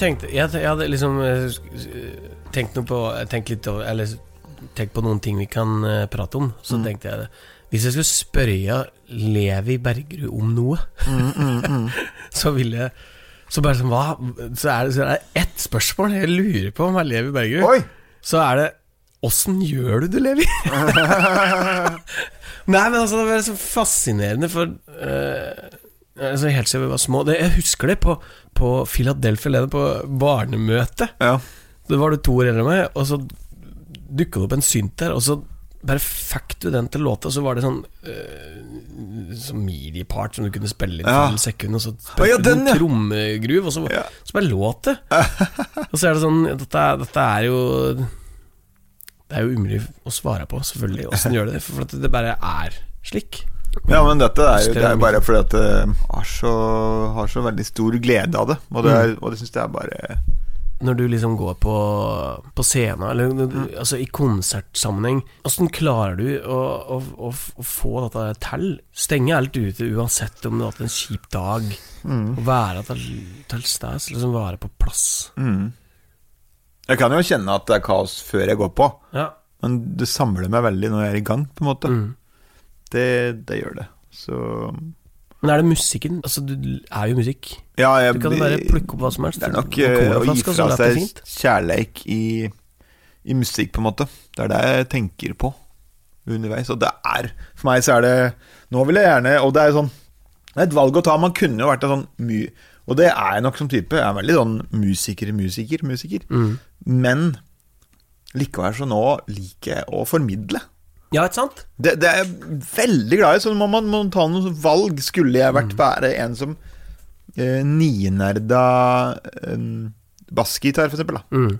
Tenkte Jeg, jeg hadde liksom eh, tenkt noe på Tenkt litt over Eller tenkt på noen ting vi kan uh, prate om. Så Mm. tenkte jeg Hvis jeg skulle spørre Levi Bergerud om noe, Mm, så ville jeg Så bare sånn Hva Så er det, så er det ett spørsmål jeg lurer på om er Levi Bergerud. Så er det Åssen gjør du det, Levi? Nei, men altså, det er så fascinerende, for uh, altså, Helt siden vi var små det, Jeg husker det på, på Philadelphia Lene, på barnemøte. Ja. Det var det to år eldre enn meg, og så dukka det opp en synt der, og så bare fikk du den til låta, og så var det sånn uh, Sånn midi-part som du kunne spille inn Ja. tolv sekunder, og så spilte ja, du den, en ja. trommegruve, og så, Ja. så bare låt det. og så er det sånn Dette, dette er jo Det er jo umulig å svare på, selvfølgelig, åssen gjør det det, for det bare er slik. Ja, men dette er jo det er bare fordi at jeg har så, har så veldig stor glede av det. Og det, er, og det syns jeg er bare Når du liksom går på, på scenen, eller du- altså i konsertsammenheng, åssen klarer du å, å, å, å få dette til? Stenge alt ute uansett om du har hatt en kjip dag. Å være til stede, liksom være på plass. mm. Jeg kan jo kjenne at det er kaos før jeg går på, Ja. men det samler meg veldig når jeg er i gang, på en måte. Mm. Det, det gjør det. Så Men er det musikken? Altså, du er jo musikk. Ja, jeg Du kan bare plukke opp hva som helst. Det er nok eh, å gi fra seg kjærleik i, i musikk, på en måte. Det er det jeg tenker på underveis. Og det er For meg så er det Nå vil jeg gjerne Og det er jo sånn Det er et valg å ta. Man kunne jo vært en sånn my... Og det er jeg nok som type. Jeg er veldig sånn musiker, musiker, musiker. Mm. Men likevel så nå liker jeg å formidle. Ja, ikke sant? Det, det er jeg veldig glad i. Så må man må ta noen valg. Skulle jeg Mm. vært være en som eh, ninerda eh, bassgitar, for eksempel, da, Mm.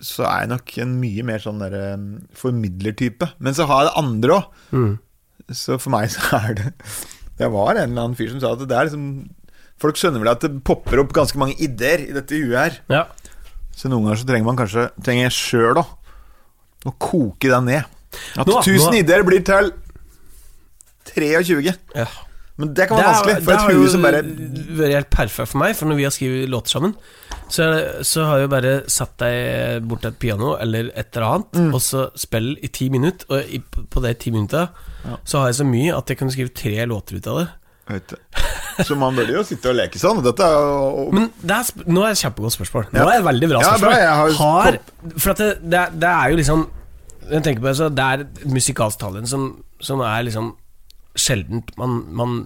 så er jeg nok en mye mer sånn der, eh, formidlertype. Men så har jeg det andre òg. Mm. Så for meg så er det Det var en eller annen fyr som sa at det er liksom Folk skjønner vel at det popper opp ganske mange ideer i dette huet her. Ja. Så noen ganger så trenger man kanskje Trenger jeg sjøl òg å koke deg ned. At Nå- 1000 nå- ideer blir til 23. ja. Men det kan være Det er- vanskelig, for det et har hue som bare vært helt perfekt for meg, for når vi har skrevet låter sammen, så, det- så har jeg jo bare satt deg bort til et piano eller et eller annet, Mm. og så spill i ti minutter, og i, på de ti minutta Ja. så har jeg så mye at jeg kan skrive tre låter ut av det. Så man burde jo sitte og leke sånn. Dette er jo Men det er, nå er det et kjempegodt spørsmål. Nå er det et veldig bra Ja, spørsmål. bra, jeg har- For at det, det, det er jo liksom Jeg tenker på det, så det er et musikalsk talent som, som er liksom sjeldent. Man, man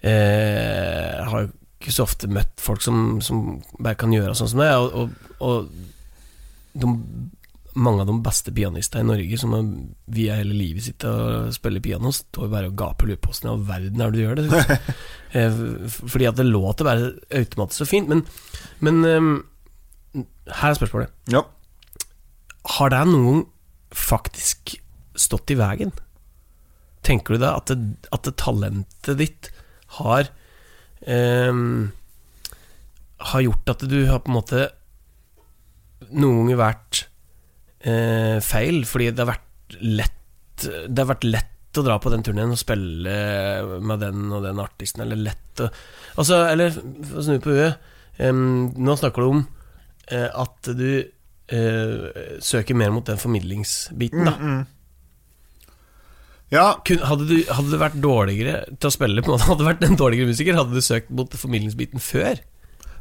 eh, har ikke så ofte møtt folk som, som bare kan gjøre sånn som det. Og, og, og de, mange av de beste pianistene i Norge som har via hele livet sitt og spiller piano, står bare og gaper og lurer på åssen i all verden er det du gjør det. Eh, Fordi at det låter bare automatisk så fint. Men, men eh, her er spørsmålet. Ja. Har det noen gang faktisk stått i veien? Tenker du da at det, at det talentet ditt har eh, Har gjort at du har på en måte noen ganger vært eh, feil, fordi det har vært lett Det har vært lett å dra på den turneen og spille med den og den artisten, eller lett å Altså, eller snu på huet Um, Nå snakker du om uh, at du søker mer mot den formidlingsbiten, da. Mm, ja. Hadde, du, hadde du vært dårligere til å spille, på en måte, hadde du vært en dårligere musiker, hadde du søkt mot formidlingsbiten før?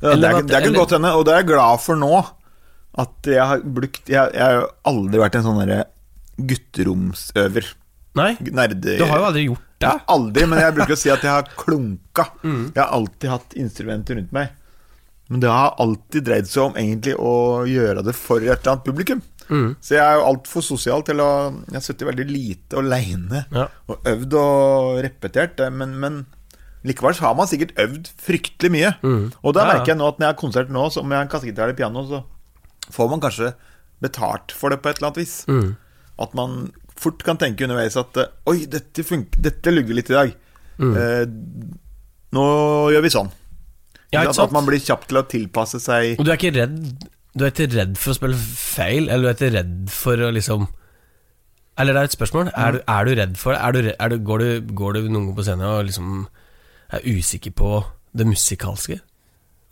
Ja, det, er, det eller- godt hende, og det er jeg glad for nå. At jeg har brukt Jeg, jeg har jo aldri vært en sånn derre gutteromsøver. Nei, Nerde... du har jo aldri gjort det. Aldri, men jeg bruker å si at jeg har klunka. Mm. Jeg har alltid hatt instrumenter rundt meg. Men det har alltid dreid seg om egentlig å gjøre det for et eller annet publikum. Mm. Så jeg er jo altfor sosial til å Jeg har sittet veldig lite aleine Ja. og øvd og repetert, men, men likevel så har man sikkert øvd fryktelig mye. Mm. Og da Ja, ja. merker jeg nå at når jeg har konsert nå, så om jeg har kassegitar eller piano, så får man kanskje betalt for det på et eller annet vis. Mm. At man fort kan tenke underveis at eh, Oi, dette, funk dette lugger litt i dag. Mm. Eh, nå gjør vi sånn. Ja, At-? At man blir kjapp til å tilpasse seg Og du er ikke redd Du er ikke redd for å spille feil, eller du er ikke redd for å liksom Eller det er et spørsmål. Er, du, er du redd for det? Du, du, går, du, går du noen gang på scenen og liksom er usikker på det musikalske?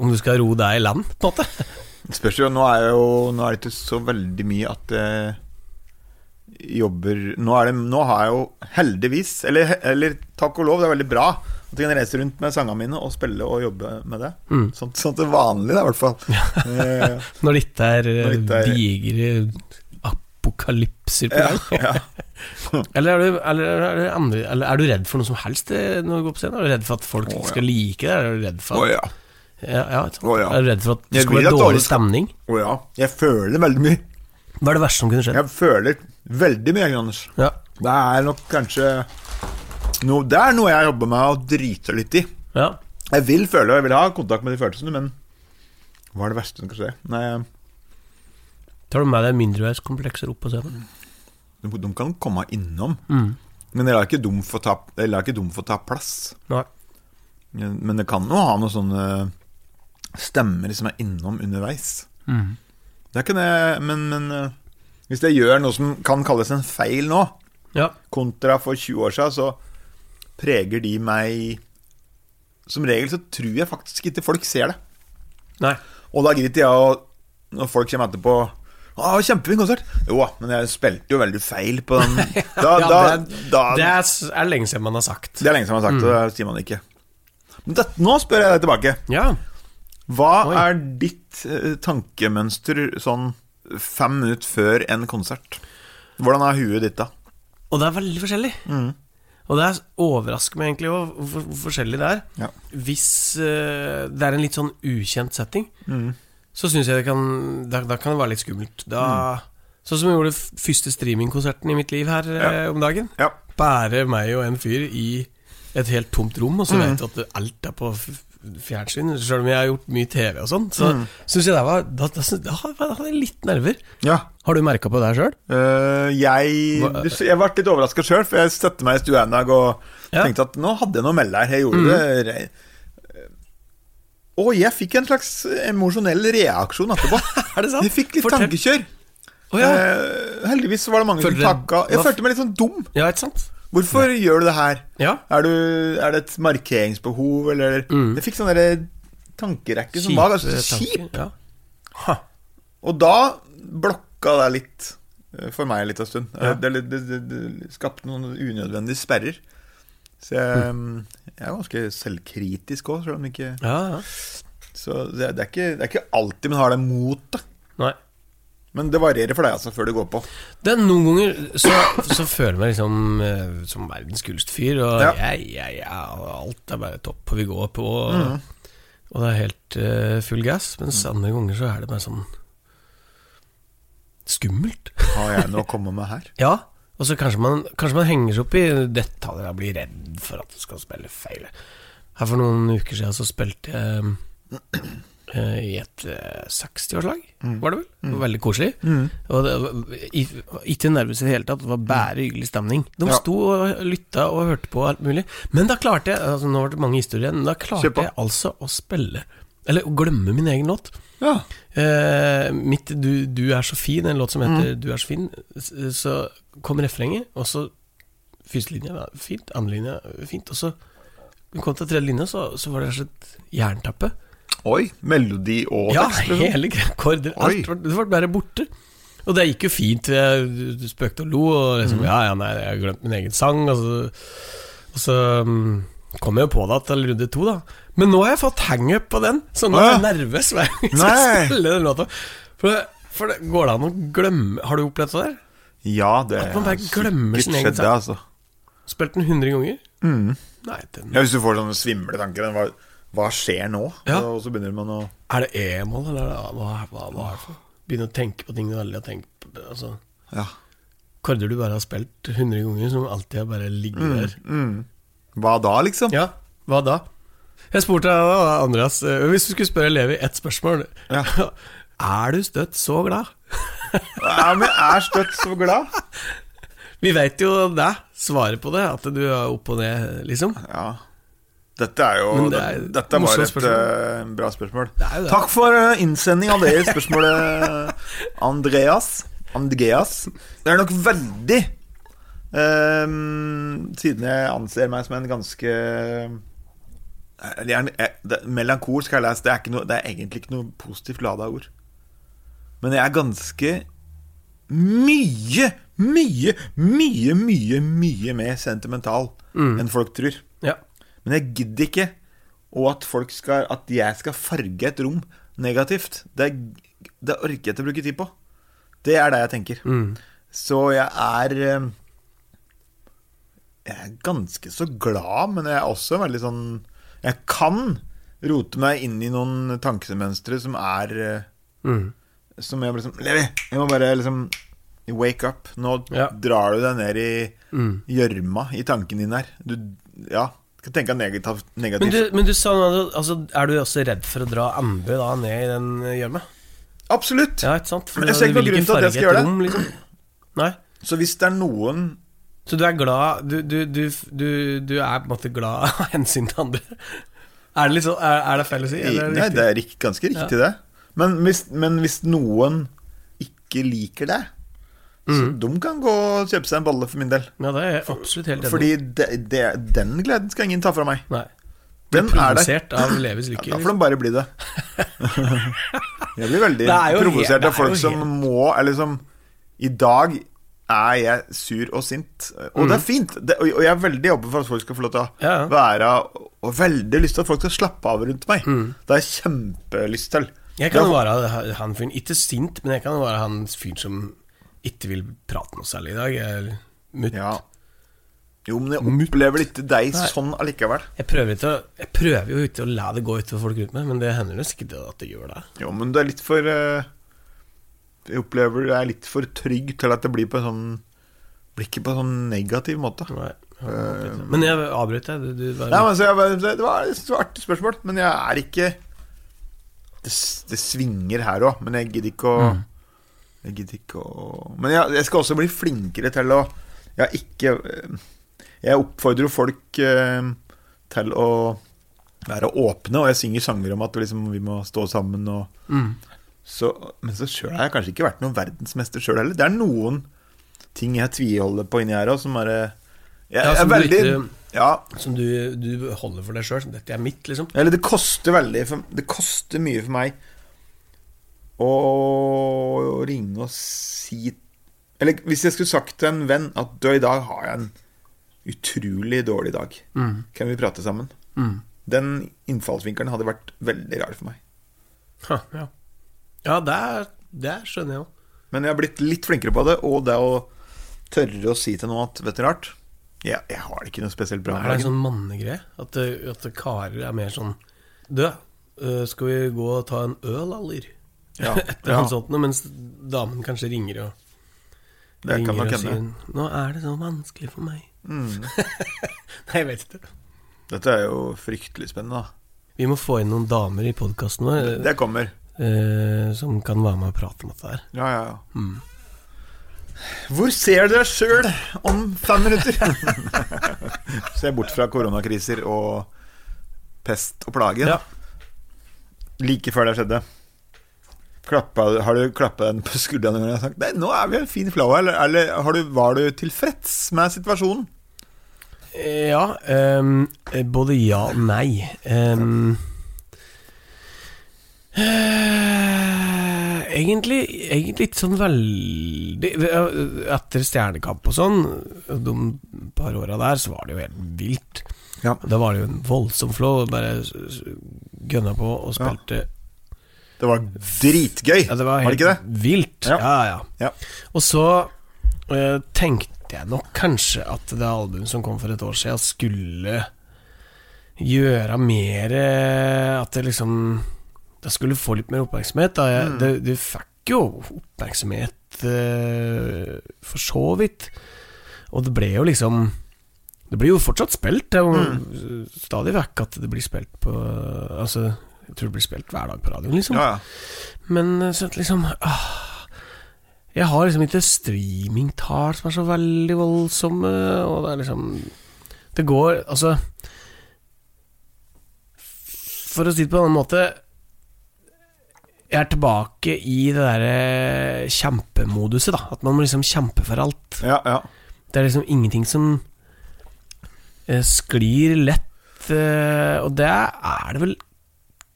om du skal ro deg i land, på en måte. Det spørs jo, nå er, jo, nå er det ikke så veldig mye at eh, jobber Nå, det, nå har jeg jo heldigvis, eller, eller takk og lov, det er veldig bra at jeg kan reise rundt med sangene mine og spille og jobbe med det. Mm. Sånn, sånn til vanlig, da, i hvert fall. Eh, Når det ikke er ikke er- digre apokalypser på gang. ja. Eller, er du, eller, er du andre, eller er du redd for noe som helst eh, når du går på scenen? Er du redd for at folk ikke ja. skal like det? Er du redd for at, ja. ja, ja, oh, ja. Er du redd for at det skal være dårlig stemning? Å ja. Jeg føler veldig mye. Hva er det verste som kunne skjedd? Jeg føler veldig mye, Anders. Ja. Det er nok kanskje noe, Det er noe jeg jobber med å drite litt i. ja. Jeg vil føle og jeg vil ha kontakt med de følelsene, men hva er det verste som kan skje? Nei, Tar du med deg mindreverdskomplekser opp på scenen? de, de kan komme innom, Mm. men jeg lar ikke dem få ta, ikke dem få ta plass. Nei. Men det kan jo ha noen sånne stemmer som er innom underveis. Mm. Det kan jeg, men, men eh, hvis jeg gjør noe som kan kalles en feil nå, Ja. kontra for 20 år siden, så preger de meg Som regel så tror jeg faktisk ikke folk ser det. Nei. Og da gidder jeg å Når folk kommer etterpå Å, kjempefin konsert! Jo, men jeg spilte jo veldig feil på den. Da, Ja, da, det, da, det er, er lenge siden man har sagt. det er lenge siden man har sagt og det sier man ikke. Men det, nå spør jeg deg tilbake. Ja. Hva Oi. er ditt eh, tankemønster sånn fem minutter før en konsert? Hvordan er huet ditt da? Og det er veldig forskjellig. Mm. Og det er- overrasker meg egentlig hvor, hvor hvor forskjellig det er. Ja. Hvis uh, det er en litt sånn ukjent setting, Mm. så syns jeg det kan da, da kan det være litt skummelt. Da, Sånn som jeg gjorde første streamingkonserten i mitt liv her eh, om dagen. Ja. Bare meg og en fyr i et helt tomt rom, og så Mm. vet du at alt er på fjernsyn. Selv om jeg har gjort mye TV og sånn, så Mm. syns jeg det var Da, da, da, da hadde jeg litt nerver. ja. Har du merka på det sjøl? Uh, jeg, jeg ble litt overraska sjøl, for jeg satte meg i stua en dag og Ja. tenkte at nå hadde jeg noe å melde her. Jeg gjorde det re- Og jeg fikk en slags emosjonell reaksjon etterpå. Er det sant? Jeg fikk litt Fortell. tankekjør. Oh, ja. uh, heldigvis var det mange Følte som takka. Jeg følte meg litt sånn dum. ja, ikke sant? Hvorfor gjør du det her? Ja. Er, du, er det et markeringsbehov, eller Mm. Jeg fikk sånn tankerekke som var ganske kjip. Ja. Og da blokka det litt eh, for meg litt en stund. Ja. Det, det, det, det skapte noen unødvendige sperrer. Så jeg, Mm. jeg er ganske selvkritisk òg, selv om ikke Ja, ja. Så det, er ikke, det er ikke alltid man har det motet. Men det varierer for deg altså før du går på. Det er Noen ganger så, så føler jeg meg liksom eh, som verdens kuleste fyr, og Ja. jeg, jeg, alt er bare topp, og vi går på, og, mm. og det er helt uh, full gass. Mens andre ganger så er det bare sånn skummelt. Har jeg noe å komme med her? Ja, og så kanskje man, kanskje man henger seg opp i detaljer og blir redd for at du skal spille feil. Her for noen uker siden så spilte jeg eh, i et eh, 60-årslag, var det vel? Var Veldig koselig. Og det var ikke nervøs i det hele tatt, det var bare hyggelig stemning. De Ja. sto og lytta og hørte på alt mulig. Men da klarte jeg altså Nå har det mange historier, men da klarte jeg altså å spille Eller å glemme min egen låt. Ja. Eh, mitt du, 'Du er så fin', en låt som Mm. heter 'Du er så fin', så kom refrenget, og så Første linje var fint, andre linje fint, og så vi kom til tredje linje, så, så var det rett og slett jernteppe. Oi. Melodi og Ja, tekst? Ja, hele akkorder. Alt var, det var bare borte. Og det gikk jo fint. Jeg spøkte og lo, og Mm. liksom Ja, ja, nei, jeg har glemt min egen sang. Og så, og så um, kom jeg jo på det til runde to, da. Men nå har jeg fått hangup på den, så nå er jeg nervøs hver gang jeg skal spille den låta. For, det, for det, går det an å glemme Har du opplevd det der? Ja, det At man bare glemmer sin egen sang. altså. Spilt den 100 ganger? Mm. Nei, den Ja, hvis du får sånne svimle tanker hva, hva skjer nå? Ja. Og så begynner man å Er det E-mål, eller er hva, hva, hva er det for? Begynne å tenke på ting du aldri har tenkt på. Altså Ja. Korder du bare har spilt 100 ganger, som alltid har bare ligget der. Mm. Hva da, liksom? Ja, hva da? Jeg spurte deg da, Andreas, eh, hvis du skulle spørre Levi ett spørsmål Ja. Er du støtt så glad? Ja, men jeg er støtt så glad. Vi veit jo det, svaret på det, at du er opp og ned, liksom. Ja. Dette er jo det er Dette var et spørsmål. eh, bra spørsmål. Det det. Takk for eh, innsending av det spørsmålet, Andreas. Andreas. Det er nok veldig um, Siden jeg anser meg som en ganske det er, eh, det, Melankolsk har jeg lest, det er, ikke noe, det er egentlig ikke noe positivt lada ord. Men jeg er ganske mye, mye, mye, mye, mye mer sentimental enn folk tror. Ja. Men jeg gidder ikke og at, folk skal, at jeg skal farge et rom negativt. Det, det orker jeg ikke å bruke tid på. Det er det jeg tenker. Mm. Så jeg er eh, Jeg er ganske så glad, men jeg er også veldig sånn Jeg kan rote meg inn i noen tankemønstre som er eh, Mm. Som jeg liksom Levi, jeg må bare liksom Wake up. Nå Ja. drar du deg ned i Mm. i tanken din her. Du, ja, skal tenke negativt. Men, du, men du sa altså, Er du også redd for å dra Ambu da ned i den gjørma? Absolutt! Ja, ikke sant? For Men jeg ser ikke noen grunn til at jeg skal gjøre det. liksom. Nei. Så hvis det er noen Så du er glad Du, du, du, du, du er på en måte glad av hensyn til andre? Er det, sånn, er, er det feil å si? Eller det Nei, riktig? det er rik- ganske riktig, det. Men hvis, men hvis noen ikke liker det, så Mhm. de kan gå og kjøpe seg en bolle, for min del. Ja, det er absolutt helt enig. Fordi det, det, den gleden skal ingen ta fra meg. Nei. Den Blir er provosert av Levis Ja, da får de bare bli det. jeg blir veldig er provosert av folk som må Eller som I dag er jeg sur og sint. Og det er fint. Det, og og jeg er veldig åpen for at folk skal få lov til å Mhm. Ja, ja. være Og veldig lyst til at folk skal slappe av rundt meg. Mm. Det har jeg kjempelyst til. Jeg kan er- være han fyren Ikke sint, men jeg kan være han fyren som ikke vil prate noe særlig i dag. Mutt. Ja. Jo, men jeg opplever ikke deg Nei. sånn allikevel. Jeg prøver, å, jeg prøver jo ikke å la det gå utover folk rundt meg, men det hender jo sikkert at det gjør det. Jo, men du er litt for eh, Jeg opplever jeg er litt for trygg til at det blir på en sånn Blir ikke på en sånn negativ måte. Nei, jeg avbryter. men jeg avbrøt deg. Du, du, var- Nei, men så jeg, det var et artig spørsmål, men jeg er ikke Det, det svinger her òg, men jeg gidder ikke å Mm. Jeg gidder ikke å Men jeg, jeg skal også bli flinkere til å Jeg har ikke eh, Jeg oppfordrer jo folk eh, til å være åpne, og jeg synger sanger om at liksom, vi må stå sammen og mm. Så, Men så sjøl har jeg kanskje ikke vært noen verdensmester sjøl heller. Det er noen ting jeg tviholder på inni her òg, som bare jeg, Ja, som er du ikke- Ja, Som du, du holder for deg sjøl. Dette er mitt, liksom. eller det koster veldig for, Det koster mye for meg å ringe og si Eller hvis jeg skulle sagt til en venn at du, i dag har jeg en utrolig dårlig dag, Mm. kan vi prate sammen? Mm. Den innfallsvinkelen hadde vært veldig rar for meg. Ha, ja, ja det, er, det skjønner jeg jo. Men jeg har blitt litt flinkere på det, og det å tørre å si til noen at Vet du rart? Jeg, jeg har det ikke noe spesielt bra. Det Er det en sånn mannegreie? At, at karer er mer sånn Du, øh, skal vi gå og ta en øl, eller? Ja, Etter ja. sånt mens damen kanskje ringer og Det kan ringer og sier hende. 'Nå er det så vanskelig for meg'. Mm. Nei, jeg vet ikke. Dette er jo fryktelig spennende, da. Vi må få inn noen damer i podkasten vår Det kommer. Eh, som kan være med og prate om dette her. Ja, ja, ja. Mm. Hvor ser du deg sjøl om fem minutter? Se bort fra koronakriser og pest og plage. Ja. Like før det skjedde. Klappa, har du klappa den på gang og sagt Nei, nå er vi en fin flow, eller, eller har du, var du tilfreds med situasjonen? Ja, ehm, eh, både ja og nei. Um, eh, egentlig, egentlig ikke sånn veldig Etter Stjernekamp og sånn, de par åra der, så var det jo helt vilt. Ja. Da var det jo en voldsom flow. Bare gønna på og spilte Det var dritgøy, Ja, det var var det ikke det? vilt. Ja. Ja, ja. Ja. Og så eh, tenkte jeg nok kanskje at det albumet som kom for et år siden, skulle gjøre mer eh, At det liksom Det skulle få litt mer oppmerksomhet. Da. Jeg, Mm. det, det fikk jo oppmerksomhet eh, for så vidt. Og det ble jo liksom Det blir jo fortsatt spilt. Det er Mm. stadig vekk at det blir spilt på Altså, jeg tror det blir spilt hver dag på radioen, liksom. Ja, ja. Men eh, så liksom ah, Jeg har liksom ikke streamingtall som er så veldig voldsomme, og det er liksom Det går Altså For å si det på en annen måte Jeg er tilbake i det derre kjempemoduset, da. At man må liksom kjempe for alt. ja, ja. Det er liksom ingenting som eh, sklir lett eh, Og det er det vel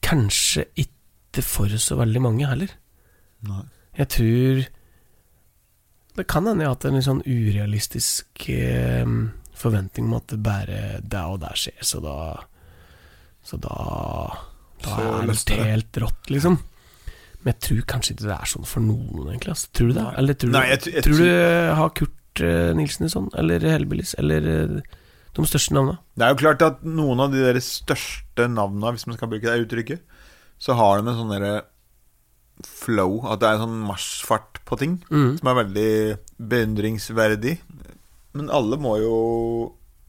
kanskje ikke for så veldig mange heller. Nei. Jeg tror Det kan hende jeg har hatt en litt sånn urealistisk eh, forventning om at det bare det og der skjer, så da Så da Da Så er det. helt rått, liksom. Men jeg tror kanskje ikke det er sånn for noen, egentlig. Altså. Tror du det? Eller tror du, Nei, jeg jeg tror du har Kurt uh, Nilsen i sånn? Eller Hellbillies? Eller uh, de største navnene? Det er jo klart at noen av de der største navna, hvis man skal bruke det uttrykket, så har de en sånn derre flow, at det er en sånn marsjfart på ting, Mm. som er veldig beundringsverdig. Men alle må jo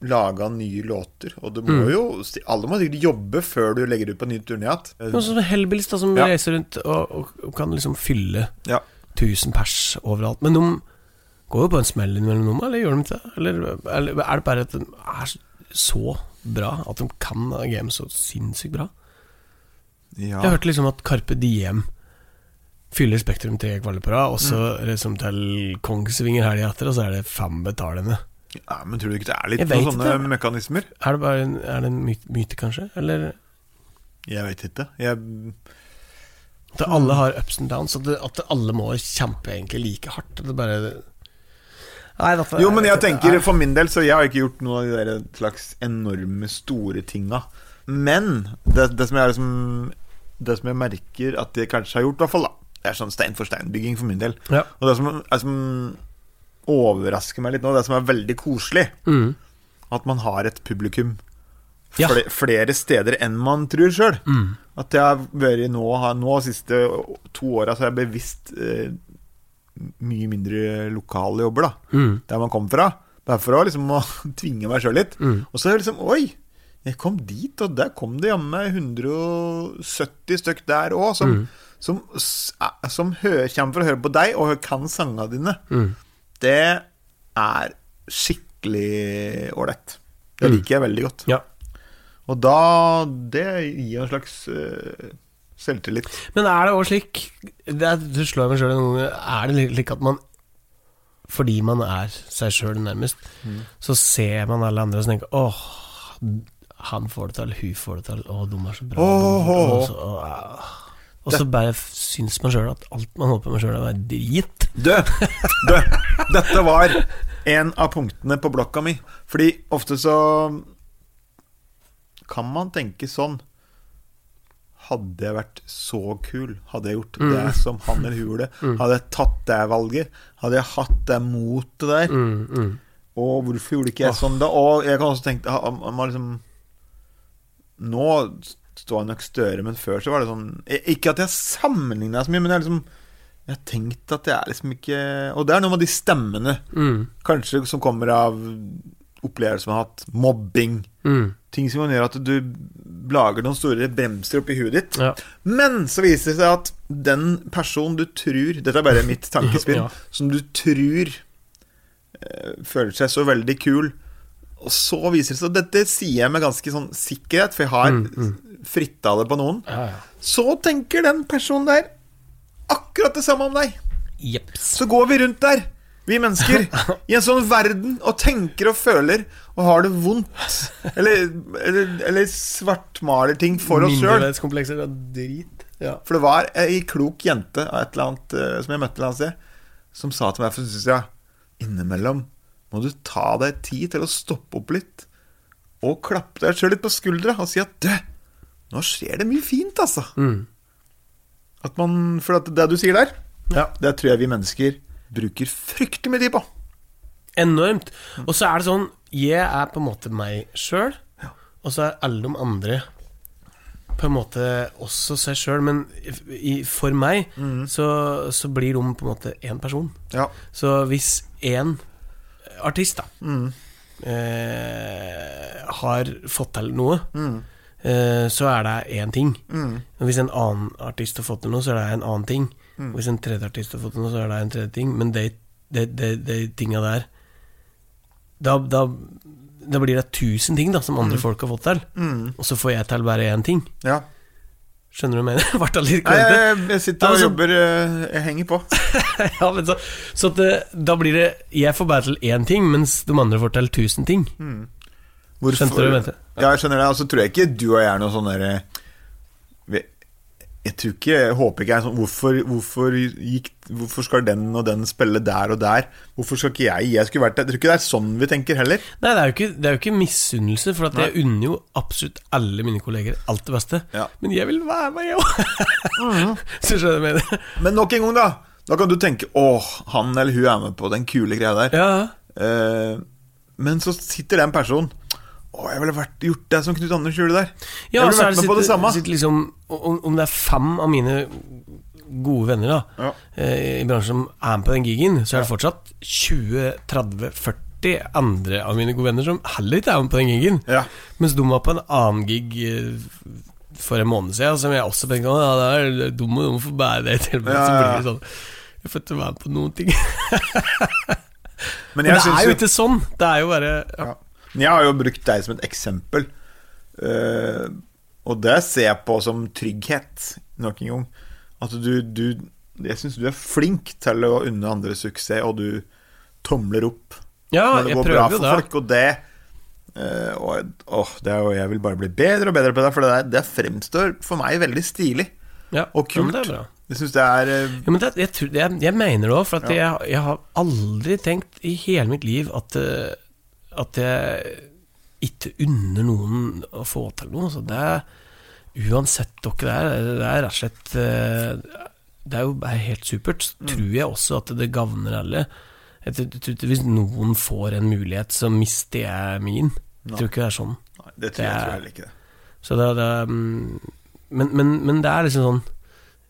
lage nye låter, og du må Mm. jo Alle må sikkert jobbe før du legger ut på ny turné igjen. Noen sånne Hellbillies som Ja. reiser rundt og, og, og kan liksom fylle Ja. 1000 pers overalt. Men de går jo på en smell innimellom eller gjør de ikke det? Eller, eller er det bare at de er så bra at de kan game så sinnssykt bra? Ja. Jeg hørte liksom at Carpe Diem fyller Spektrum tre kvelder på rad, og så liksom til Kongsvinger helga etter, og så er det fem betalende. Ja, Men tror du ikke det er litt Jeg noen sånne det. mekanismer? Er det bare en, er det en myte, kanskje? Eller Jeg vet ikke. Jeg at alle har ups and downs, at, at alle må kjempe egentlig like hardt? Det bare Nei, dette, Jo, men jeg tenker for min del Så jeg har ikke gjort noen av de slags enorme store tinga Men det, det som jeg liksom Det som jeg merker at de kanskje har gjort i hvert fall da Det er sånn stein for stein-bygging for min del Ja. Og det som, er som overrasker meg litt nå Det som er veldig koselig Mm. At man har et publikum Ja. flere, Flere steder enn man tror selv Mm. At jeg har vært nå Nå de siste to årene Så har jeg bevisst eh, Mye mindre lokale jobber da Mm. der man kom fra. Bare for å liksom å tvinge meg sjøl litt. Mm. Og så er det liksom Oi! Jeg kom dit, og der kom det jammen meg 170 stykk der òg, som, Mm. som, eh, som hører, kommer for å høre på deg, og kan sangene dine. Mm. Det er skikkelig ålreit. Det Mm. liker jeg veldig godt. Ja. Og da Det gir en slags uh, selvtillit. Men er det òg slik det er, Du slår meg sjøl noen ganger. Er det slik at man fordi man er seg sjøl nærmest, Mm. så ser man alle andre og tenker åh, han får det til, hun får det til, å, de er så bra. Åh, de- åh, og så, bare syns man sjøl at alt man holder på med sjøl, er drit. Du, du, dette var en av punktene på blokka mi. Fordi ofte så kan man tenke sånn Hadde jeg vært så kul, hadde jeg gjort det som han eller hun gjorde, hadde jeg tatt det valget, hadde jeg hatt det motet der, Mm, mm. og hvorfor gjorde ikke jeg sånn da? Og jeg kan også tenke man liksom Nå står jeg nok større, men før så var det sånn Ikke at jeg sammenligna så mye, men jeg har liksom Jeg har tenkt at jeg er liksom ikke Og det er noe med de stemmene, Mm, kanskje som kommer av opplevelser man har hatt, mobbing mm. Ting som kan gjøre at du lager noen store bremser oppi huet ditt. Ja. Men så viser det seg at den personen du tror Dette er bare mitt tankespinn. Ja. Som du tror eh, føler seg så veldig kul. Og så viser det seg Og dette sier jeg med ganske sånn sikkerhet, for jeg har Mm, fritta det på noen. Ja, ja. Så tenker den personen der akkurat det samme om deg. Jeps. Så går vi rundt der, vi mennesker, i en sånn verden, og tenker og føler og har det vondt. Eller, eller, eller svartmaler ting for oss sjøl. Mindreverdskomplekser og drit. Ja. For det var ei klok jente av et eller annet, eh, som jeg møtte et eller annet sted, som sa til meg for synes jeg, innimellom må du ta deg tid til å stoppe opp litt, og klappe deg sjøl litt på skuldra og si at du, nå skjer det mye fint, altså. Mm. At man, for at det du sier der, ja. det tror jeg vi mennesker bruker fryktelig mye tid på. Enormt. Og så er det sånn Jeg er på en måte meg sjøl, og så er alle de andre på en måte også seg sjøl. Men i, for meg så, så blir de på en måte én person. Ja. Så hvis én artist da eh, har fått til noe, eh, så er det én ting. Mm. hvis en annen artist har fått til noe, så er det en annen ting. Mm. hvis en tredje artist har fått til noe, så er det en tredje ting. Men de, de, de, de tinga der da, da, da blir det tusen ting da som andre folk har fått til. Og så får jeg til bare én ting. ja. Skjønner du hva jeg mener? Ble det litt klønete? jeg, jeg sitter og Altså- jobber eh, Jeg henger på. ja, men så, så det, da blir det Jeg får bare til én ting, mens de andre får til tusen ting. Hvorfor- Skjønte du mente? Ja, jeg skjønner det. Og så tror jeg ikke du og jeg er noe sånn derre Jeg tror ikke Jeg håper ikke jeg sånn hvorfor, hvorfor, gikk, hvorfor skal den og den spille der og der? Hvorfor skal ikke jeg? Jeg skulle vært der. Jeg tror ikke det er sånn vi tenker heller. Nei, det er jo ikke, det er jo ikke misunnelse, for jeg unner jo absolutt alle mine kolleger alt det beste. Ja. Men jeg vil være med, jeg òg. Så skjønner jeg mener? Men nok en gang, da. Da kan du tenke åh, han eller hun er med på den kule greia der. Ja, Eh, men så sitter den personen Å, jeg ville vært, gjort det som Knut Anders gjorde der. Ja, jeg ville vært med på det samme. liksom, om, om det er fem av mine gode venner da Ja. eh, i bransjen som er med på den gigen, så er det fortsatt 20-30-40 andre av mine gode venner som heller ikke er med på den gigen. Ja. Mens de var på en annen gig eh, for en måned siden, som jeg også tenkte ja, det er dumme, for å bære det til. meg. Ja, så ja, blir det sånn Jeg får ikke være med på noen ting. Men Men det er jo ikke sånn. Det er jo bare ja. Ja. Jeg har jo brukt deg som et eksempel. uh, og det ser jeg på som trygghet, nok en gang. At du, du Jeg syns du er flink til å unne andre suksess, og du tomler opp Ja, når det går bra for det. folk. Og det Uh, og, oh, det jo, Jeg vil bare bli bedre og bedre på det, for det, der, det fremstår for meg veldig stilig. Ja, Og kult. det er. Jeg syns det er uh, Ja, men det, jeg, jeg, jeg mener det òg, for at jeg, jeg har aldri tenkt i hele mitt liv at, eh, at jeg ikke unner noen å få til noe. Så det er, uansett dere er, det er rett og slett eh, Det er jo helt supert. Mm. tror jeg også at det gagner alle. Hvis noen får en mulighet, så mister jeg min. Jeg tror ikke det er sånn. Nei, det tror jeg, Det er- tror jeg ikke. Så det, det mm, men, men, men det er liksom sånn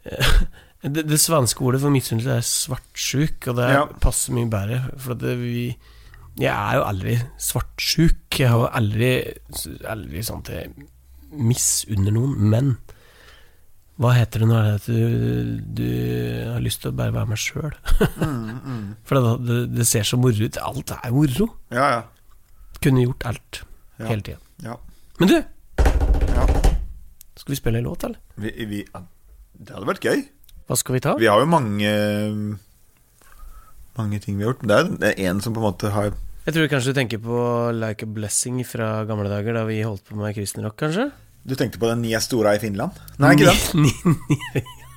det, det svenske ordet for misunnelse er svartsjuk, og det Ja. passer mye bedre. For at det, vi Jeg er jo aldri svartsjuk. Jeg har jo aldri, aldri sånn at jeg misunner noen. Men hva heter det når det du, du har lyst til å bare være meg sjøl? For det, det, det ser så moro ut. Alt er moro. Ja, ja. Kunne gjort alt Ja. hele tida. ja. Men du, ja. skal vi spille en låt, eller? Vi, vi, det hadde vært gøy. Hva skal vi ta? Vi har jo mange Mange ting vi har gjort. Men det er- det er en som på en måte har Jeg tror kanskje du tenker på Like a Blessing fra gamle dager, da vi holdt på med kristen rock, kanskje? Du tenkte på den nye Stora i Finland? Nei, ikke den?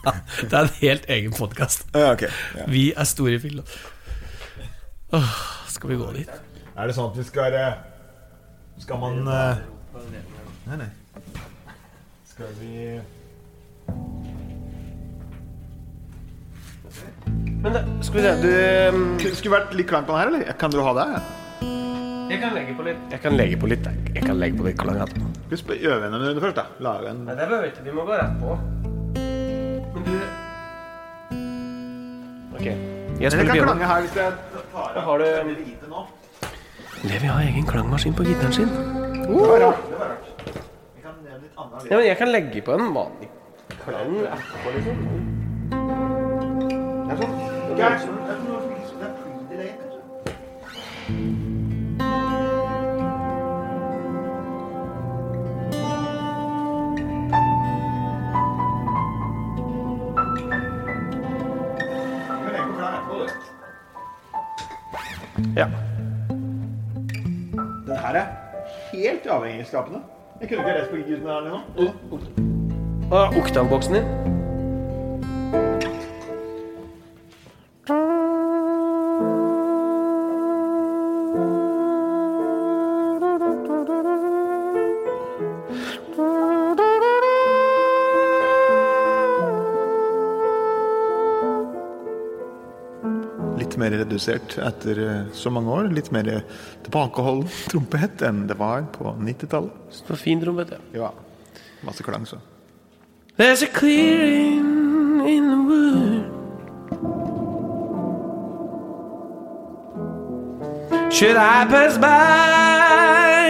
Ja, det er en helt egen podkast. Okay. Ja. Vi er store i Finland. Åh, skal vi gå dit? Er det sånn at vi skal eh, Skal man eh, Nei, nei. Skal vi Men det, skal vi se, du Skulle vært litt klein på den her, eller? Kan du ha det? Jeg kan legge på litt. Jeg kan legge på litt, jeg. Jeg kan legge på litt klang etterpå. Skal vi sp- øve en først, da? Lage en Nei, det behøver vi ikke. Vi må gå rett på. Men du Ok. Jeg spiller kan piano. klange her hvis jeg tar Har du. Levi har egen klangmaskin på gitaren sin. Det var rart. Det var rart. Vi kan nevne litt annet Ja, men jeg kan legge på en vanlig klang etterpå, liksom. Det er sånn Det er sånn Det er noe som liksom- det er pre-delay, Ja. Den her er helt avhengighetsskapende. Jeg kunne ikke lest på gutten her nå. Hva er oktavboksen din? Mer redusert etter eh, så mange år. Litt mer tilbakeholden trompet enn det var på 90-tallet. Så fin trompet, ja. Ja. Masse klang, så. There's a clearing in the wood. Should I pass by,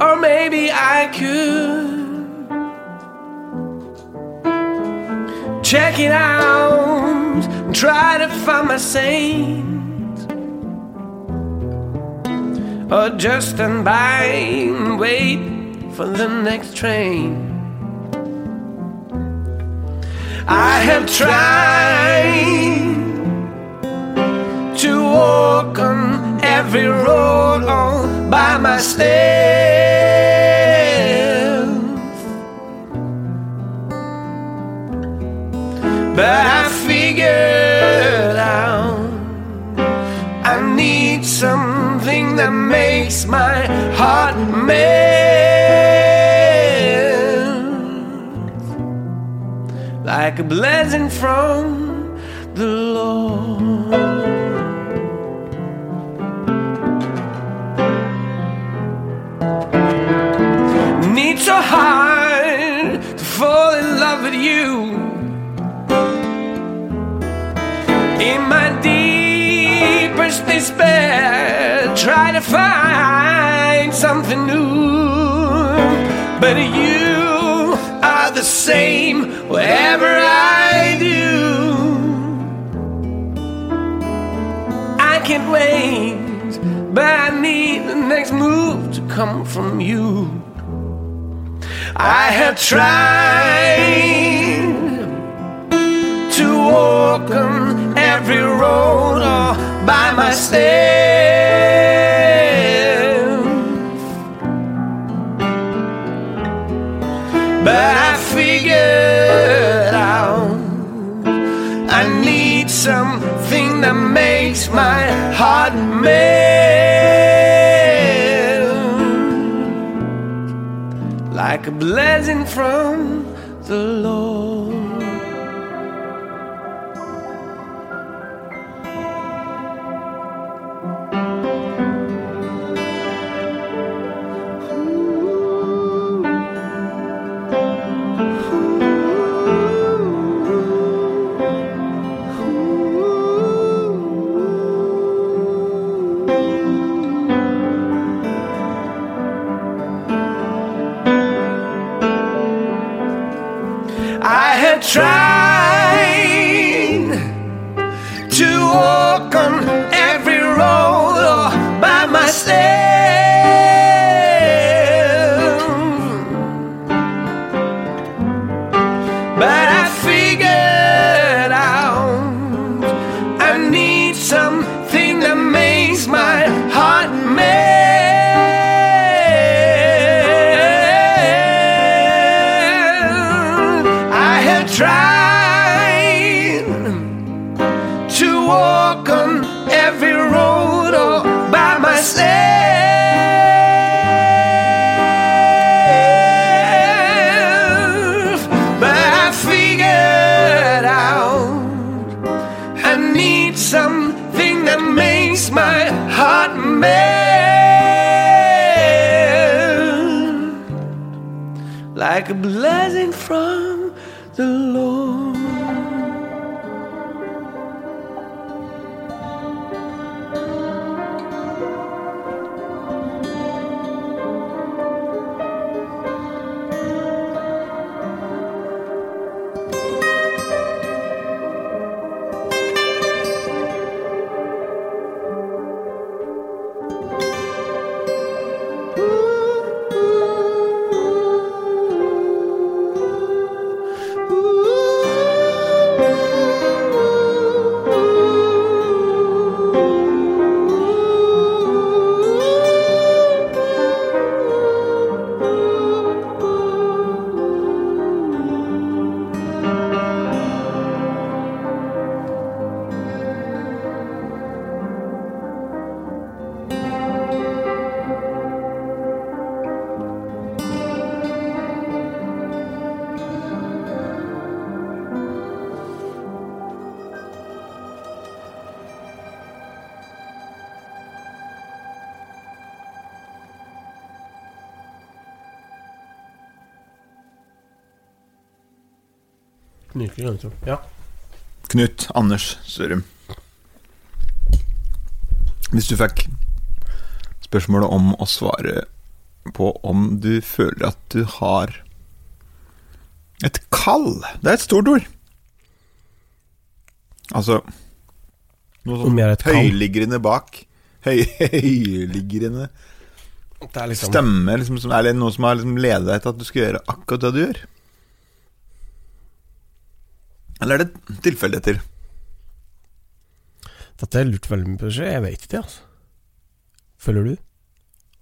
or maybe I could check it out, try to find my saint. Or just stand by and wait for the next train. I have tried to walk on every road all by myself. But I figured out I need something that makes my heart melt like a blessing from the Lord. Need so hard to fall in love with you. In my deepest despair, try to find something new. But you are the same wherever I do. I can't wait, but I need the next move to come from you. I have tried to walk on every road all by myself. But I figured out I need something that makes my heart melt like a blessing from the Lord. Tried Ja. Knut Anders Sørum. Hvis du fikk spørsmålet om å svare på om du føler at du har et kall Det er et stort ord. Altså Noe sånn høyliggende bak. Høy, høyliggende Det er liksom stemme, liksom, som, eller noe som har liksom ledet deg til at du skal gjøre akkurat det du gjør. Eller er det tilfeldigheter? Dette har lurt veldig mye på. Jeg vet ikke, altså. Føler du?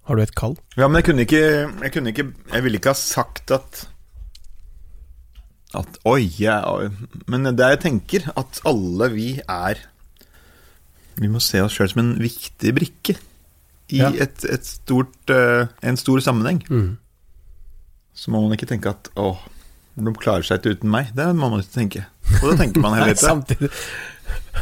Har du et kall? Ja, men jeg kunne ikke Jeg kunne ikke Jeg ville ikke ha sagt at At oi, jeg, oi. Men det jeg tenker, at alle vi er Vi må se oss sjøl som en viktig brikke i Ja. et, et stort, eh, en stor sammenheng. Mm. Så må man ikke tenke at å, de klarer seg ikke uten meg. Det må man ikke tenke. Og det tenker man heller ikke.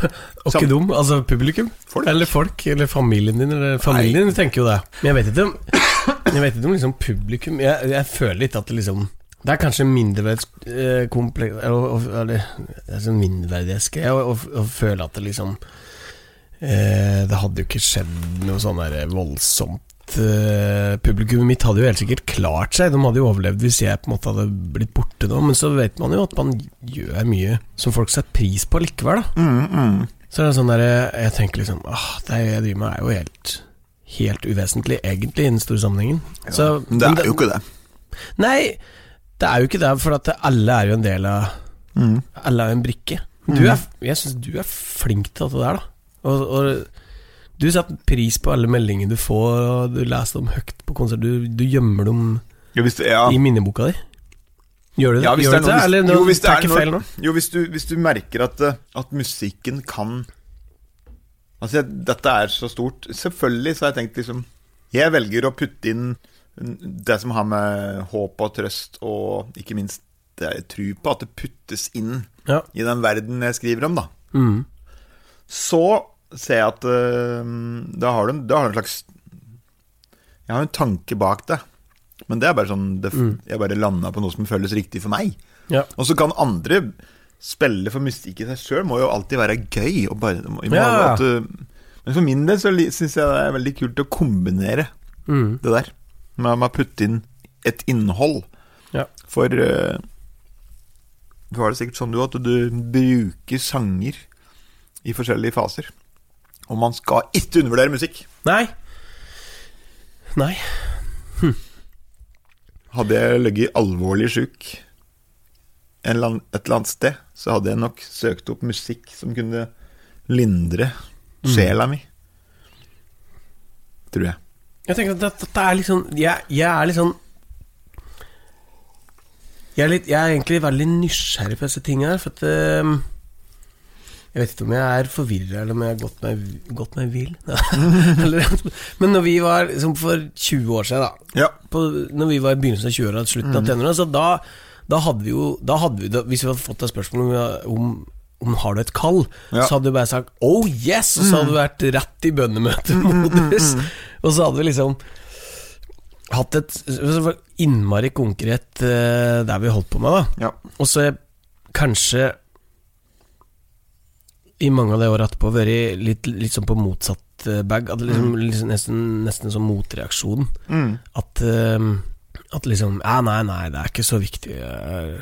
Og ikke dum, altså publikum. Folk. Eller folk, eller familien din. Eller familien din tenker jo det. Men jeg vet ikke om Jeg vet ikke om liksom publikum Jeg, jeg føler litt at det liksom Det er kanskje mindreverdskompleks Eller det er sånn mindreverdighetsgreie å, føle at det liksom eh, Det hadde jo ikke skjedd noe sånn der voldsomt eh, Publikummet mitt hadde jo helt sikkert klart seg. De hadde jo overlevd hvis jeg på en måte hadde blitt borte nå. Men så vet man jo at man gjør mye som folk setter pris på likevel. da Mm, mm. så er sånn der, jeg tenker liksom ah, Det jeg driver med er jo helt Helt uvesentlig egentlig i den store sammenhengen så, Men det men er jo ikke det. Nei, det er jo ikke det For at alle er jo en del av Mm. Alle er jo en brikke du er, Jeg synes du er flink til dette der da Og, og du setter pris på alle meldingene du får Og du leser dem høyt på konsert Du, du gjemmer dem Jo, hvis det, ja. i minneboka di Gjør du det? Ja, hvis Gjør det noe- Eller jo, hvis det er noe- feil nå? Jo, hvis du, hvis du merker at, eh, at musikken kan Altså, dette er så stort. Selvfølgelig så har jeg tenkt liksom Jeg velger å putte inn det som har med håp og trøst og ikke minst det jeg tror på, at det puttes inn Ja i den verden jeg skriver om, da. mm. Så ser jeg at uh, da har du da har du en slags Jeg har en tanke bak det. Men det er bare sånn det, Mm. Jeg bare landa på noe som føles riktig for meg. Ja Og så kan andre spille for musikk i seg sjøl, må jo alltid være gøy. Og bare, Ja. at, uh, men for min del så syns jeg det er veldig kult å kombinere mm. det der. Med, med å putte inn et innhold. Ja. For uh, du har det sikkert sånn du at du bruker sanger i forskjellige faser. Og man skal ikke undervurdere musikk. Nei Nei Hadde jeg ligget alvorlig sjuk et eller annet sted, så hadde jeg nok søkt opp musikk som kunne lindre sjela mi. Tror jeg. Jeg tenker at dette er sånn Jeg, jeg er litt sånn jeg er, litt, jeg er egentlig veldig nysgjerrig på disse tingene her, for at ehm, Jeg vet ikke om jeg er forvirra, eller om jeg har gått meg, gått meg vill. Men når vi var som for 20 år siden, da Ja. på, Når vi var i begynnelsen av 20-åra, slutten av tenåra, så da, da hadde vi jo da hadde vi, da, Hvis vi hadde fått et spørsmål om, om, om har du et kall, Ja. så hadde du bare sagt 'oh yes', og så hadde du vært rett i bønnemøtemodus. Og så hadde vi liksom hatt et innmari konkret uh, der vi holdt på med, da. ja. Og så kanskje i mange av de åra etterpå vært litt, litt sånn på motsatt eh, bag. At liksom, liksom nesten, nesten som motreaksjon. Mm. At, eh, at liksom Ja, nei, nei, det er ikke så viktig. Jeg,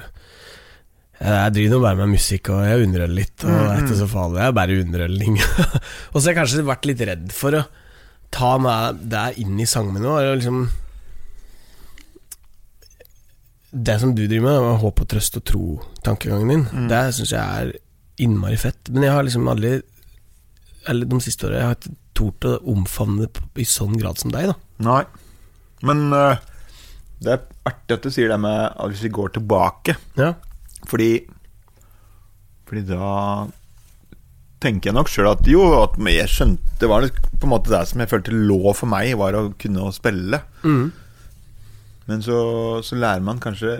jeg driver bare med musikk, og jeg underholder litt, og det er ikke så farlig. Det er bare underholdning. og så har jeg kanskje vært litt redd for å ta meg det inn i sangene. Og liksom Det som du driver med, håp og trøst og tro-tankegangen din, det syns jeg er innmari fett. Men jeg har liksom aldri Eller de siste åra Jeg har ikke tort å omfavne det i sånn grad som deg, da. Nei. Men uh, det er artig at du sier det med at hvis vi går tilbake. Ja. Fordi Fordi da tenker jeg nok sjøl at jo, at jeg skjønte Det var på en måte det som jeg følte lå for meg, var å kunne å spille. Mm. Men så, så lærer man kanskje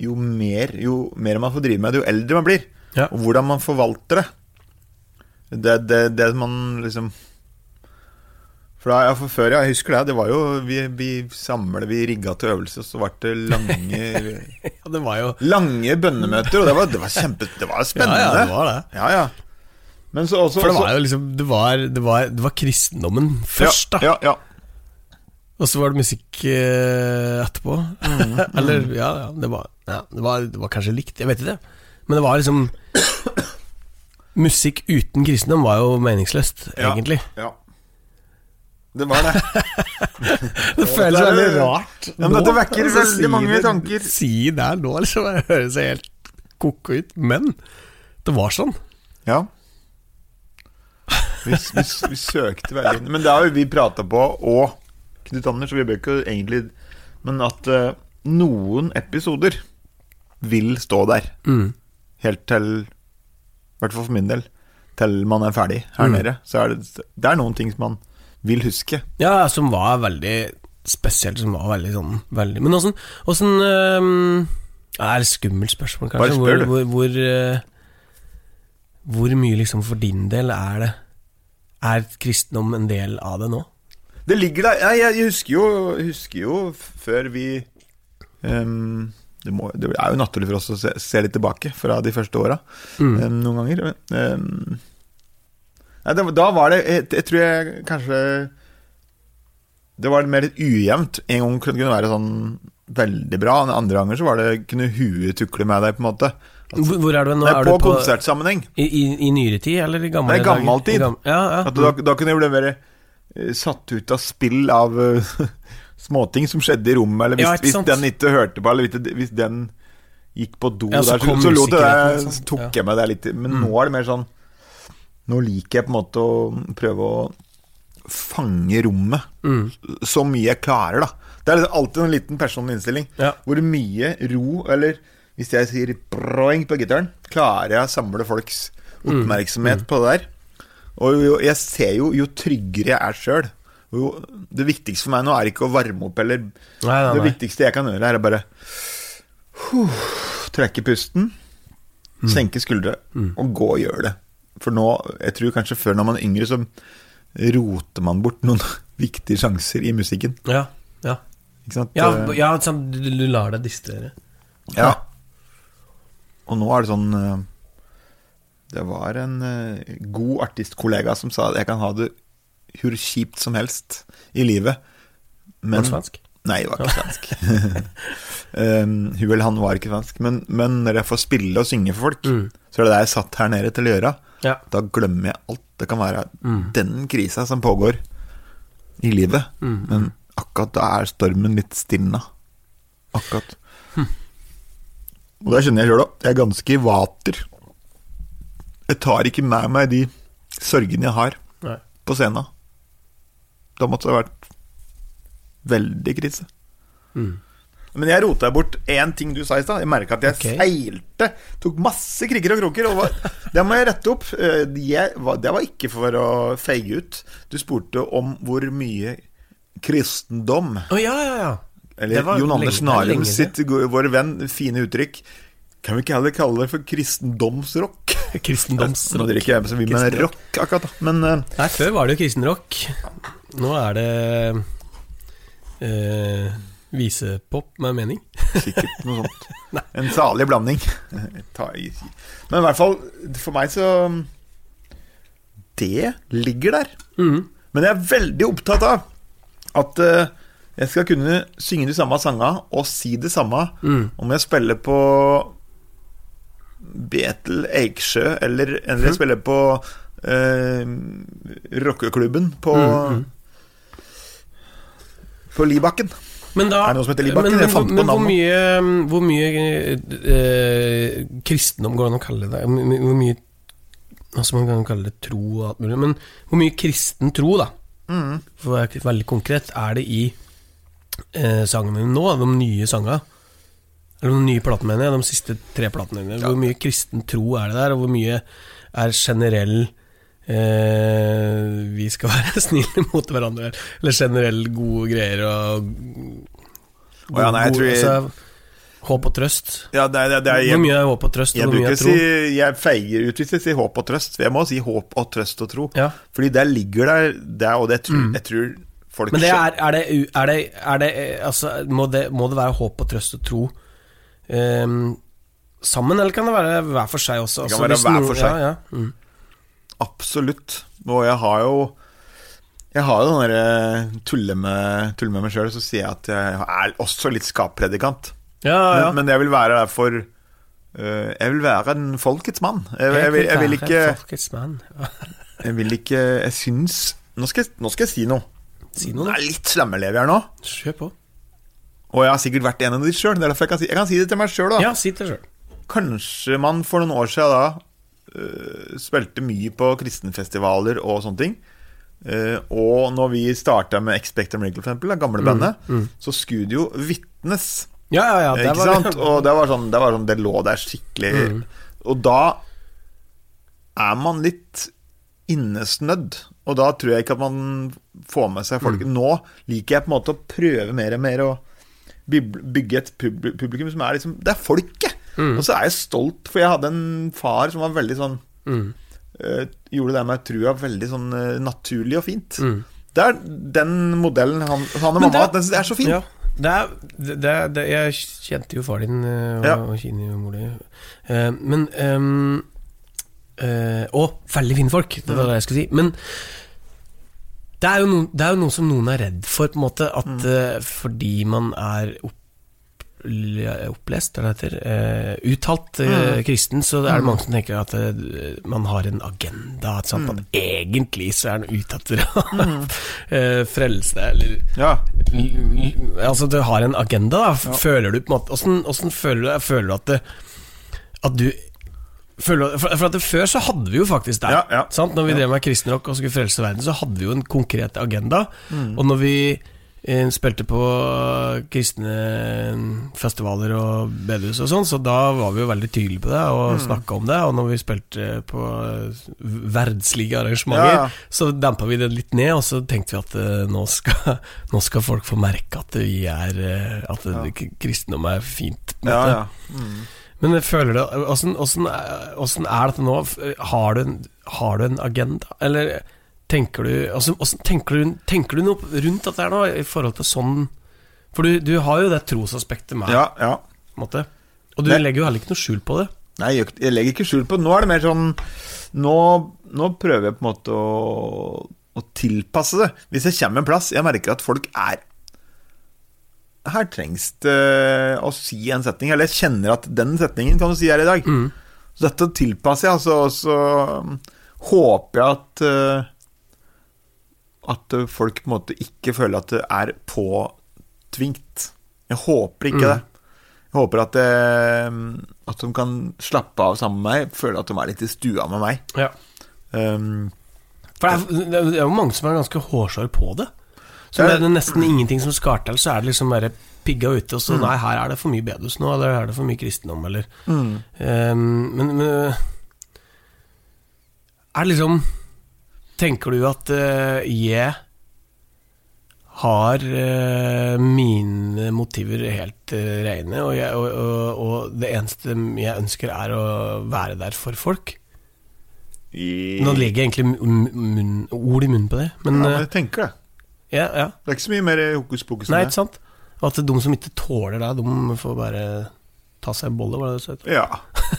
Jo mer Jo mer man får drive med det, jo eldre man blir. Ja. Og hvordan man forvalter det. Det det, det man liksom For da, ja, for før, ja, jeg husker det. Det var jo Vi, vi samla, vi rigga til øvelse, så ble det lange ja, det var jo Lange bønnemøter, og det var, det var kjempe Det var spennende. Ja, ja, det var det. Ja, ja. Men så også For det var jo liksom Det var, det var, det var kristendommen først, da. ja, ja, ja. Og så var det musikk eh, etterpå. Eller, ja, ja, det var, ja det, var, det var kanskje likt, jeg vet ikke. Men det var liksom Musikk uten kristendom var jo meningsløst, Ja. egentlig. ja. Det var det. Det føles veldig rart. Ja, men dette vekker Altså, veldig si mange det- tanker. Si det nå, liksom. Det høres helt ko-ko ut. Men det var sånn. Ja. Vi, vi, vi søkte veldig inn. Men det har jo vi prata på, og Knut Anders, så vi bør ikke egentlig Men at uh, noen episoder vil stå der. Mm. Helt til I hvert fall for min del. Til man er ferdig her Mm. nede. Så er det, det er noen ting som man vil huske. Ja, som var veldig spesielt. Som var veldig sånn veldig. Men åssen Åssen øh, er et skummelt spørsmål, kanskje. spør, Hvor, hvor, hvor, øh, hvor mye liksom for din del er det Er kristendom en del av det nå? Det ligger der Jeg, Jeg husker jo, husker jo før vi ehm, det, må, det er jo naturlig for oss å se, se litt tilbake fra de første åra Mm. um, noen ganger. Um, nei, det, da var det jeg, jeg tror jeg kanskje Det var mer litt ujevnt. En gang kunne det være sånn veldig bra, og andre ganger så var det kunne huet tukle med deg, på en måte. Hvor, hvor er du nå? Nei, er på, du på konsertsammenheng. i, i, I nyere tid, eller i gamle dager? gammel tid. I gam- ja, ja. Da, da kunne jeg bli mer eh, satt ut av spill av småting som skjedde i rommet, eller hvis, Ja, hvis den ikke hørte på, eller hvis, den gikk på do Ja, så der, så, så jeg det, så tok Ja. jeg meg det litt Men Mm. nå er det mer sånn Nå liker jeg på en måte å prøve å fange rommet Mm. så mye jeg klarer, da. Det er alltid en liten personlig innstilling. Ja. Hvor mye ro, eller hvis jeg sier broing på gitaren, klarer jeg å samle folks Mm. oppmerksomhet på det der. Og jo, jeg ser jo, jo tryggere jeg er sjøl Det viktigste for meg nå er ikke å varme opp, eller Nei, nei, Det viktigste jeg kan gjøre, er å bare uh, trekke pusten, Mm. senke skuldre og gå og gjøre det. For nå, jeg tror kanskje før når man er yngre, så roter man bort noen viktige sjanser i musikken. Ja, ja. Ikke sant? Ja, ja sånn, du, du lar deg distrahere. Ja. Og nå er det sånn eh, Det var en eh, god artistkollega som sa at jeg kan ha det hvor kjipt som helst i livet. Var det svensk? Nei, det var ikke svensk. um, hun eller han var ikke svensk. Men, men når jeg får spille og synge for folk, Mm. så er det det jeg satt her nede til å gjøre. Ja. Da glemmer jeg alt. Det kan være Mm. den krisa som pågår i livet. Mm. Men akkurat da er stormen litt stilna. Akkurat. Hm. Og det kjenner jeg sjøl òg. Jeg er ganske i vater. Jeg tar ikke med meg de sorgene jeg har Nei. på scenen. Da måtte det ha vært veldig krise. Mm. Men jeg rota bort én ting du sa i stad. Jeg merka at jeg okay. feilte. Tok masse krikker og kroker. Og var, det må jeg rette opp. Eh, var- det var ikke for å feie ut. Du spurte om hvor mye kristendom Å ja, ja, ja. Eller Jon Anders er Narum sitt, vår venn, fine uttrykk. Kan vi ikke heller kalle det for kristendomsrock? kristendomsrock. Nå drikker jeg så mye med rock akkurat. Men eh, Nei, før var det jo kristenrock. Nå er det eh, visepop med mening. sikkert noe sånt. En salig blanding. Men i hvert fall, for meg så Det ligger der. Mhm. Men jeg er veldig opptatt av at eh, jeg skal kunne synge de samme sangene og si det samme Mm. om jeg spiller på Betel Eiksjø, eller, eller jeg spiller på eh, rockeklubben på Mm, mm. På Libakken. Men da Er det noe som heter Libakken? Men, Jeg fant på navnet. hvor mye, hvor mye eh, kristendom går det an å kalle det? Hvor my- mye Altså Man kan kalle det tro og alt mulig, men hvor mye kristen tro, da, Mm. for å være veldig konkret, er det i eh, sangene nå? De nye sangene? Eller de nye platene, mener jeg. De siste tre platene dine. Hvor mye kristen tro er det der, og hvor mye er generell eh, Vi skal være snille mot hverandre, eller generell gode greier og Å ja, nei, jeg tror jeg- altså, Håp og trøst. Ja, det er, det er, Hvor mye er håp og trøst, Jeg og hvor mye er tro? si Jeg feier ut hvis jeg sier håp og trøst. Jeg må si håp og trøst og tro. Ja. Fordi der ligger der, det, og det tror, jeg tror folk Mm. Men det er, er, det, er, det, er det eh, Altså, må det, må det være håp og trøst og tro um, sammen, eller kan det være hver for seg også? Det kan Altså, være hver for seg. Ja, ja. Mm. Absolutt. Og jeg har jo Jeg har jo den derre tulle med, tulle med meg sjøl, så sier jeg at jeg er også litt skappredikant. ja, ja. Men, men jeg vil være der for uh, Jeg vil være en folkets mann. Jeg, jeg, vil, jeg vil ikke. Jeg vil ikke Jeg syns Nå skal jeg, nå skal jeg si noe. Si noe, Det er litt slammeelever her nå. Kjør på. Og jeg har sikkert vært en av de sjøl. Jeg, kan si- jeg kan si det til meg sjøl. Ja, si det selv. Kanskje man for noen år siden da spilte mye på kristenfestivaler og sånne ting. Uh, og når vi starta med Expect a Miracle, for eksempel, det gamle bandet, så skulle det jo vitnes Ja, ja, ja. det ikke var- sant? Og det var, sånn, det var sånn Det lå der skikkelig Mm. Og da er man litt innesnødd. Og da tror jeg ikke at man får med seg Mm. folk. Nå liker jeg på en måte å prøve mer og mer å bygge et publikum som er liksom Det er folket! Mm. Og så er jeg stolt, for jeg hadde en far som var veldig sånn Mm. øh, Gjorde det med trua veldig sånn øh, naturlig og fint. Mm. Det er den modellen han, han og Men mamma det- har hatt. Den er så fin. Ja, det er, det, det, det, jeg kjente jo far din eh, og, Ja. og Kini og mor di. Uh, men um, uh, Og veldig fine folk, det var det jeg skulle si. Men det er, jo noe, det er jo noe som noen er redd for, på en måte. At Mm. uh, fordi man er opp, opplest, eller heter uh, uttalt uh, Mm. kristen, så er det mange som tenker at uh, man har en agenda. At? Mm. at egentlig så er den ute etter å eh, frelse eller Ja. Altså, du har en agenda, da. F- Føler du på en måte Åssen åssen føler du Føler du at det, At du føler, for, for at Før så hadde vi jo faktisk det. Ja, ja. Sant? Når vi Ja. drev med kristenrock og skulle frelse verden, så hadde vi jo en konkret agenda. Mm. Og når vi eh, spilte på kristne festivaler og bedehus og sånn, så da var vi jo veldig tydelige på det og Mm. snakka om det. Og når vi spilte på verdslige arrangementer, Ja. så dempa vi det litt ned, og så tenkte vi at eh, nå, skal, nå skal folk få merke at vi er eh, At Ja. kristendom er fint. Ja, ja. Mm. Men føler det Åssen åssen er er dette nå? Har du en, har du en agenda? Eller tenker du altså, tenker, du tenker du noe rundt dette her nå, i forhold til sånn For du, du har jo det trosaspektet med, ja, ja. måte. Og du Nei. legger jo heller ikke noe skjul på det. Nei, jeg, jeg legger ikke skjul på det. Nå er det mer sånn Nå, nå prøver jeg på en måte å, å tilpasse det. Hvis jeg kommer en plass Jeg merker at folk er Her trengs det å si en setning. Eller jeg kjenner at den setningen kan du si her i dag. Mm. Så dette tilpasser jeg, altså. Og så håper jeg at uh, At uh, folk på en måte ikke føler at det er påtvingt. Jeg håper ikke Mm. det. Jeg håper at, det, at de kan slappe av sammen med meg, føle at de er litt i stua med meg. Ja. Um, For det er, det er jo mange som er ganske hårsåre på det. Så Det er- det nesten ingenting som skal til, så er det liksom bare pigga ute, og så Mm. nei, her er det for mye bedus nå, eller her er det for mye kristendom, eller mm. um, men, men Er det liksom Tenker du at uh, jeg har uh, mine motiver helt uh, rene, og, jeg, og, og, og det eneste jeg ønsker, er å være der for folk? I, Nå legger jeg egentlig munn, ord i munnen på det, men ja, men jeg tenker det. ja, ja. Det er ikke så mye mer hokus pokus Nei, ikke det. sant? Og at de som ikke tåler det, de får bare ta seg en bolle, var det du sa? Ja.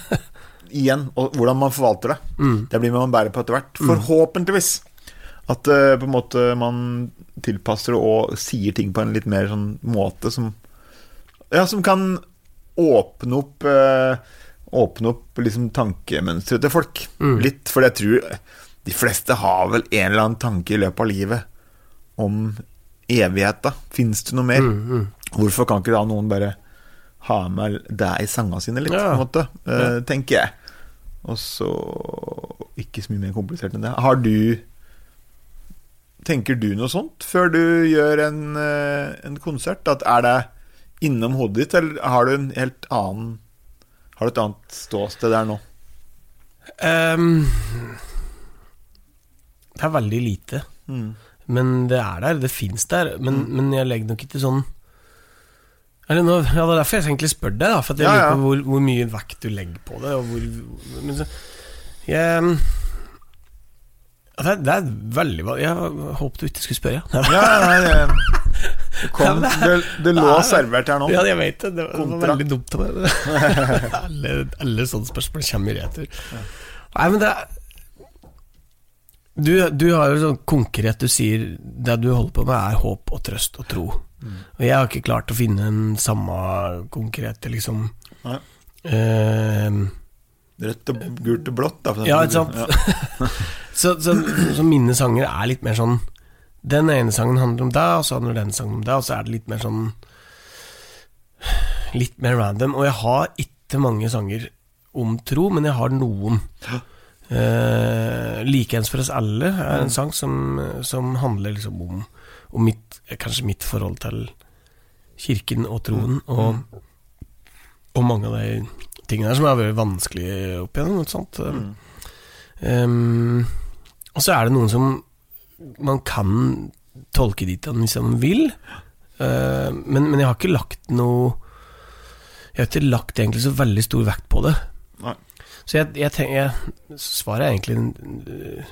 Igjen, og hvordan man forvalter det. Mm. Det blir man bærer på etter hvert. Forhåpentligvis. At uh, på en måte man tilpasser og sier ting på en litt mer sånn måte som Ja, som kan åpne opp uh, Åpne opp liksom tankemønsteret til folk. Mm. Litt. For jeg tror de fleste har vel en eller annen tanke i løpet av livet om evigheta. Fins det noe mer? Mm, mm. Hvorfor kan ikke da noen bare ha med det i sangene sine litt, Ja. på en måte? Eh, tenker jeg. Og så ikke så mye mer komplisert enn det. Har du Tenker du noe sånt før du gjør en, eh, en konsert? At Er det innom hodet ditt, eller har du en helt annen Har du et annet ståsted der nå? Um, det er veldig lite. Mm. Men det er der, det fins der. Men, men jeg legger nok ikke sånn eller nå, ja, Det er derfor jeg egentlig spør deg, da, for jeg Ja, lurer ja. på hvor, hvor mye vekt du legger på det. Og hvor, men så, jeg, det, er, det er veldig Jeg håpet du ikke skulle spørre. Ja, nei, det, det, kom, det, det lå servert her nå. Ja, jeg vet det. Det var var veldig dumt av meg. alle, alle sånne spørsmål kommer i retur. Nei, men det er du, du har jo sånn konkret Du sier det du holder på med, er håp og trøst og tro. Og jeg har ikke klart å finne en samme konkrete, liksom Nei. eh, Rødt og gult og blått, da. Ja, ikke sant? så, så, så mine sanger er litt mer sånn Den ene sangen handler om deg, og så handler den sangen om deg, og så er det litt mer sånn Litt mer random. Og jeg har ikke mange sanger om tro, men jeg har noen. Eh, Likeens for oss alle er en sang som, som handler liksom om, om mitt, kanskje mitt forhold til kirken og troen, og, og mange av de tingene der som har vært vanskelig opp igjennom. Ikke sant? Mm. Um, og så er det noen som man kan tolke dit han liksom vil, uh, men, men jeg har ikke lagt noe Jeg har ikke lagt egentlig så veldig stor vekt på det. Så jeg, jeg tenker Svaret er egentlig uh,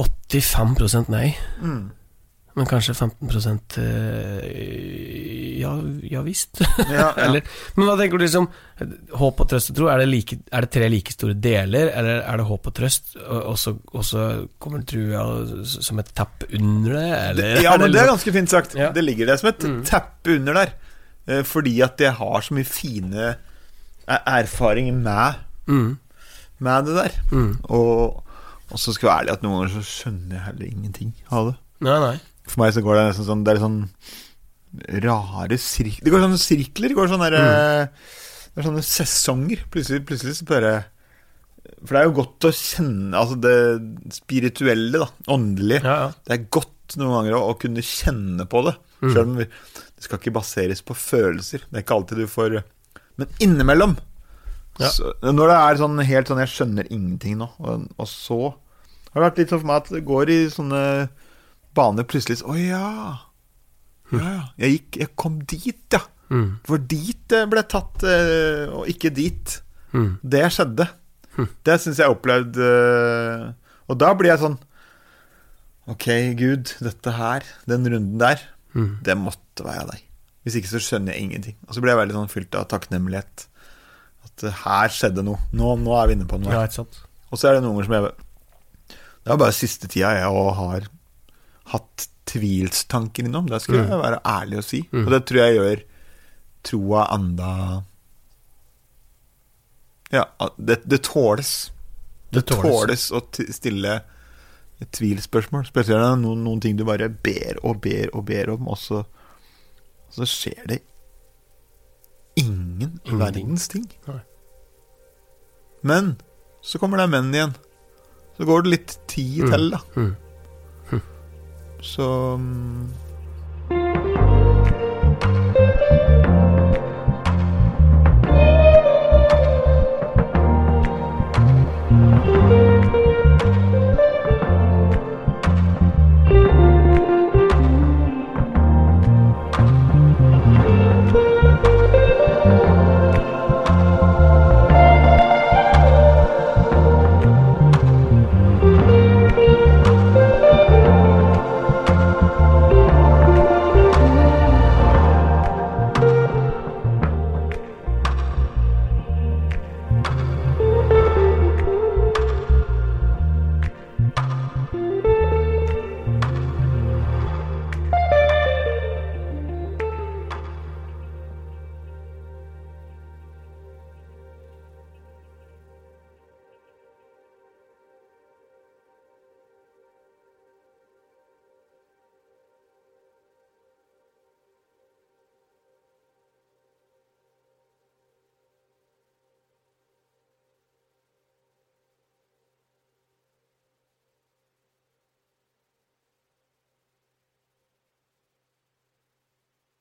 85 nei. Mm. Men kanskje 15 eh, Ja, ja visst. Ja, ja. Eller, men hva tenker du liksom Håp og trøst og tro, er det, like, er det tre like store deler, eller er det håp og trøst, og, og, så, kommer trua som et tapp under det, eller? Ja, men det er ganske fint sagt. Ja. Det ligger der som et Mm. teppe under der. Eh, Fordi at det har så mye fine eh, erfaringer med, mm, med det der. mm. Og, og så skal jeg være ærlig at noen ganger så skjønner jeg heller ingenting av det. Nei, nei. For meg så går det nesten sånn Det er sånn rare sirkler Det går sånne sirkler. Det går sånne der, Mm. Det er sånne sesonger. Plutselig, plutselig så bare For det er jo godt å kjenne Altså det spirituelle, da. Åndelige. Ja, ja. Det er godt noen ganger å, å kunne kjenne på det. Mm. Selv om det skal ikke baseres på følelser. Det er ikke alltid du får Men innimellom Ja. så, Når det er sånn helt sånn Jeg skjønner ingenting nå, og, og så har det vært litt sånn for meg at det går i sånne baner plutselig Å oh, ja. Ja, ja. Jeg gikk Jeg kom dit, ja. Mm, For dit det ble tatt, eh, og ikke dit. mm, Det skjedde. Mm. Det syns jeg opplevde eh, Og da blir jeg sånn Ok, Gud, dette her, den runden der, det måtte være deg. Hvis ikke så skjønner jeg ingenting. Og så ble jeg veldig sånn fylt av takknemlighet. At eh, her skjedde noe. Nå, nå er vi inne på noe. Ja. Og så er det noen ganger som jeg Det er bare siste tida jeg har hatt tvilstanker innom. Det skal Mm. jeg være ærlig og si. Mm. Og det tror jeg gjør troa anda Ja, det, det tåles. Det Det tåles å stille tvilspørsmål. Spesielt er noen, noen ting du bare ber og ber og ber om, og så, så skjer det ingen Ingenting. verdens ting. Nei. Men så kommer det menn igjen. Så går det litt tid Mm. til, da. Mm. Så mm,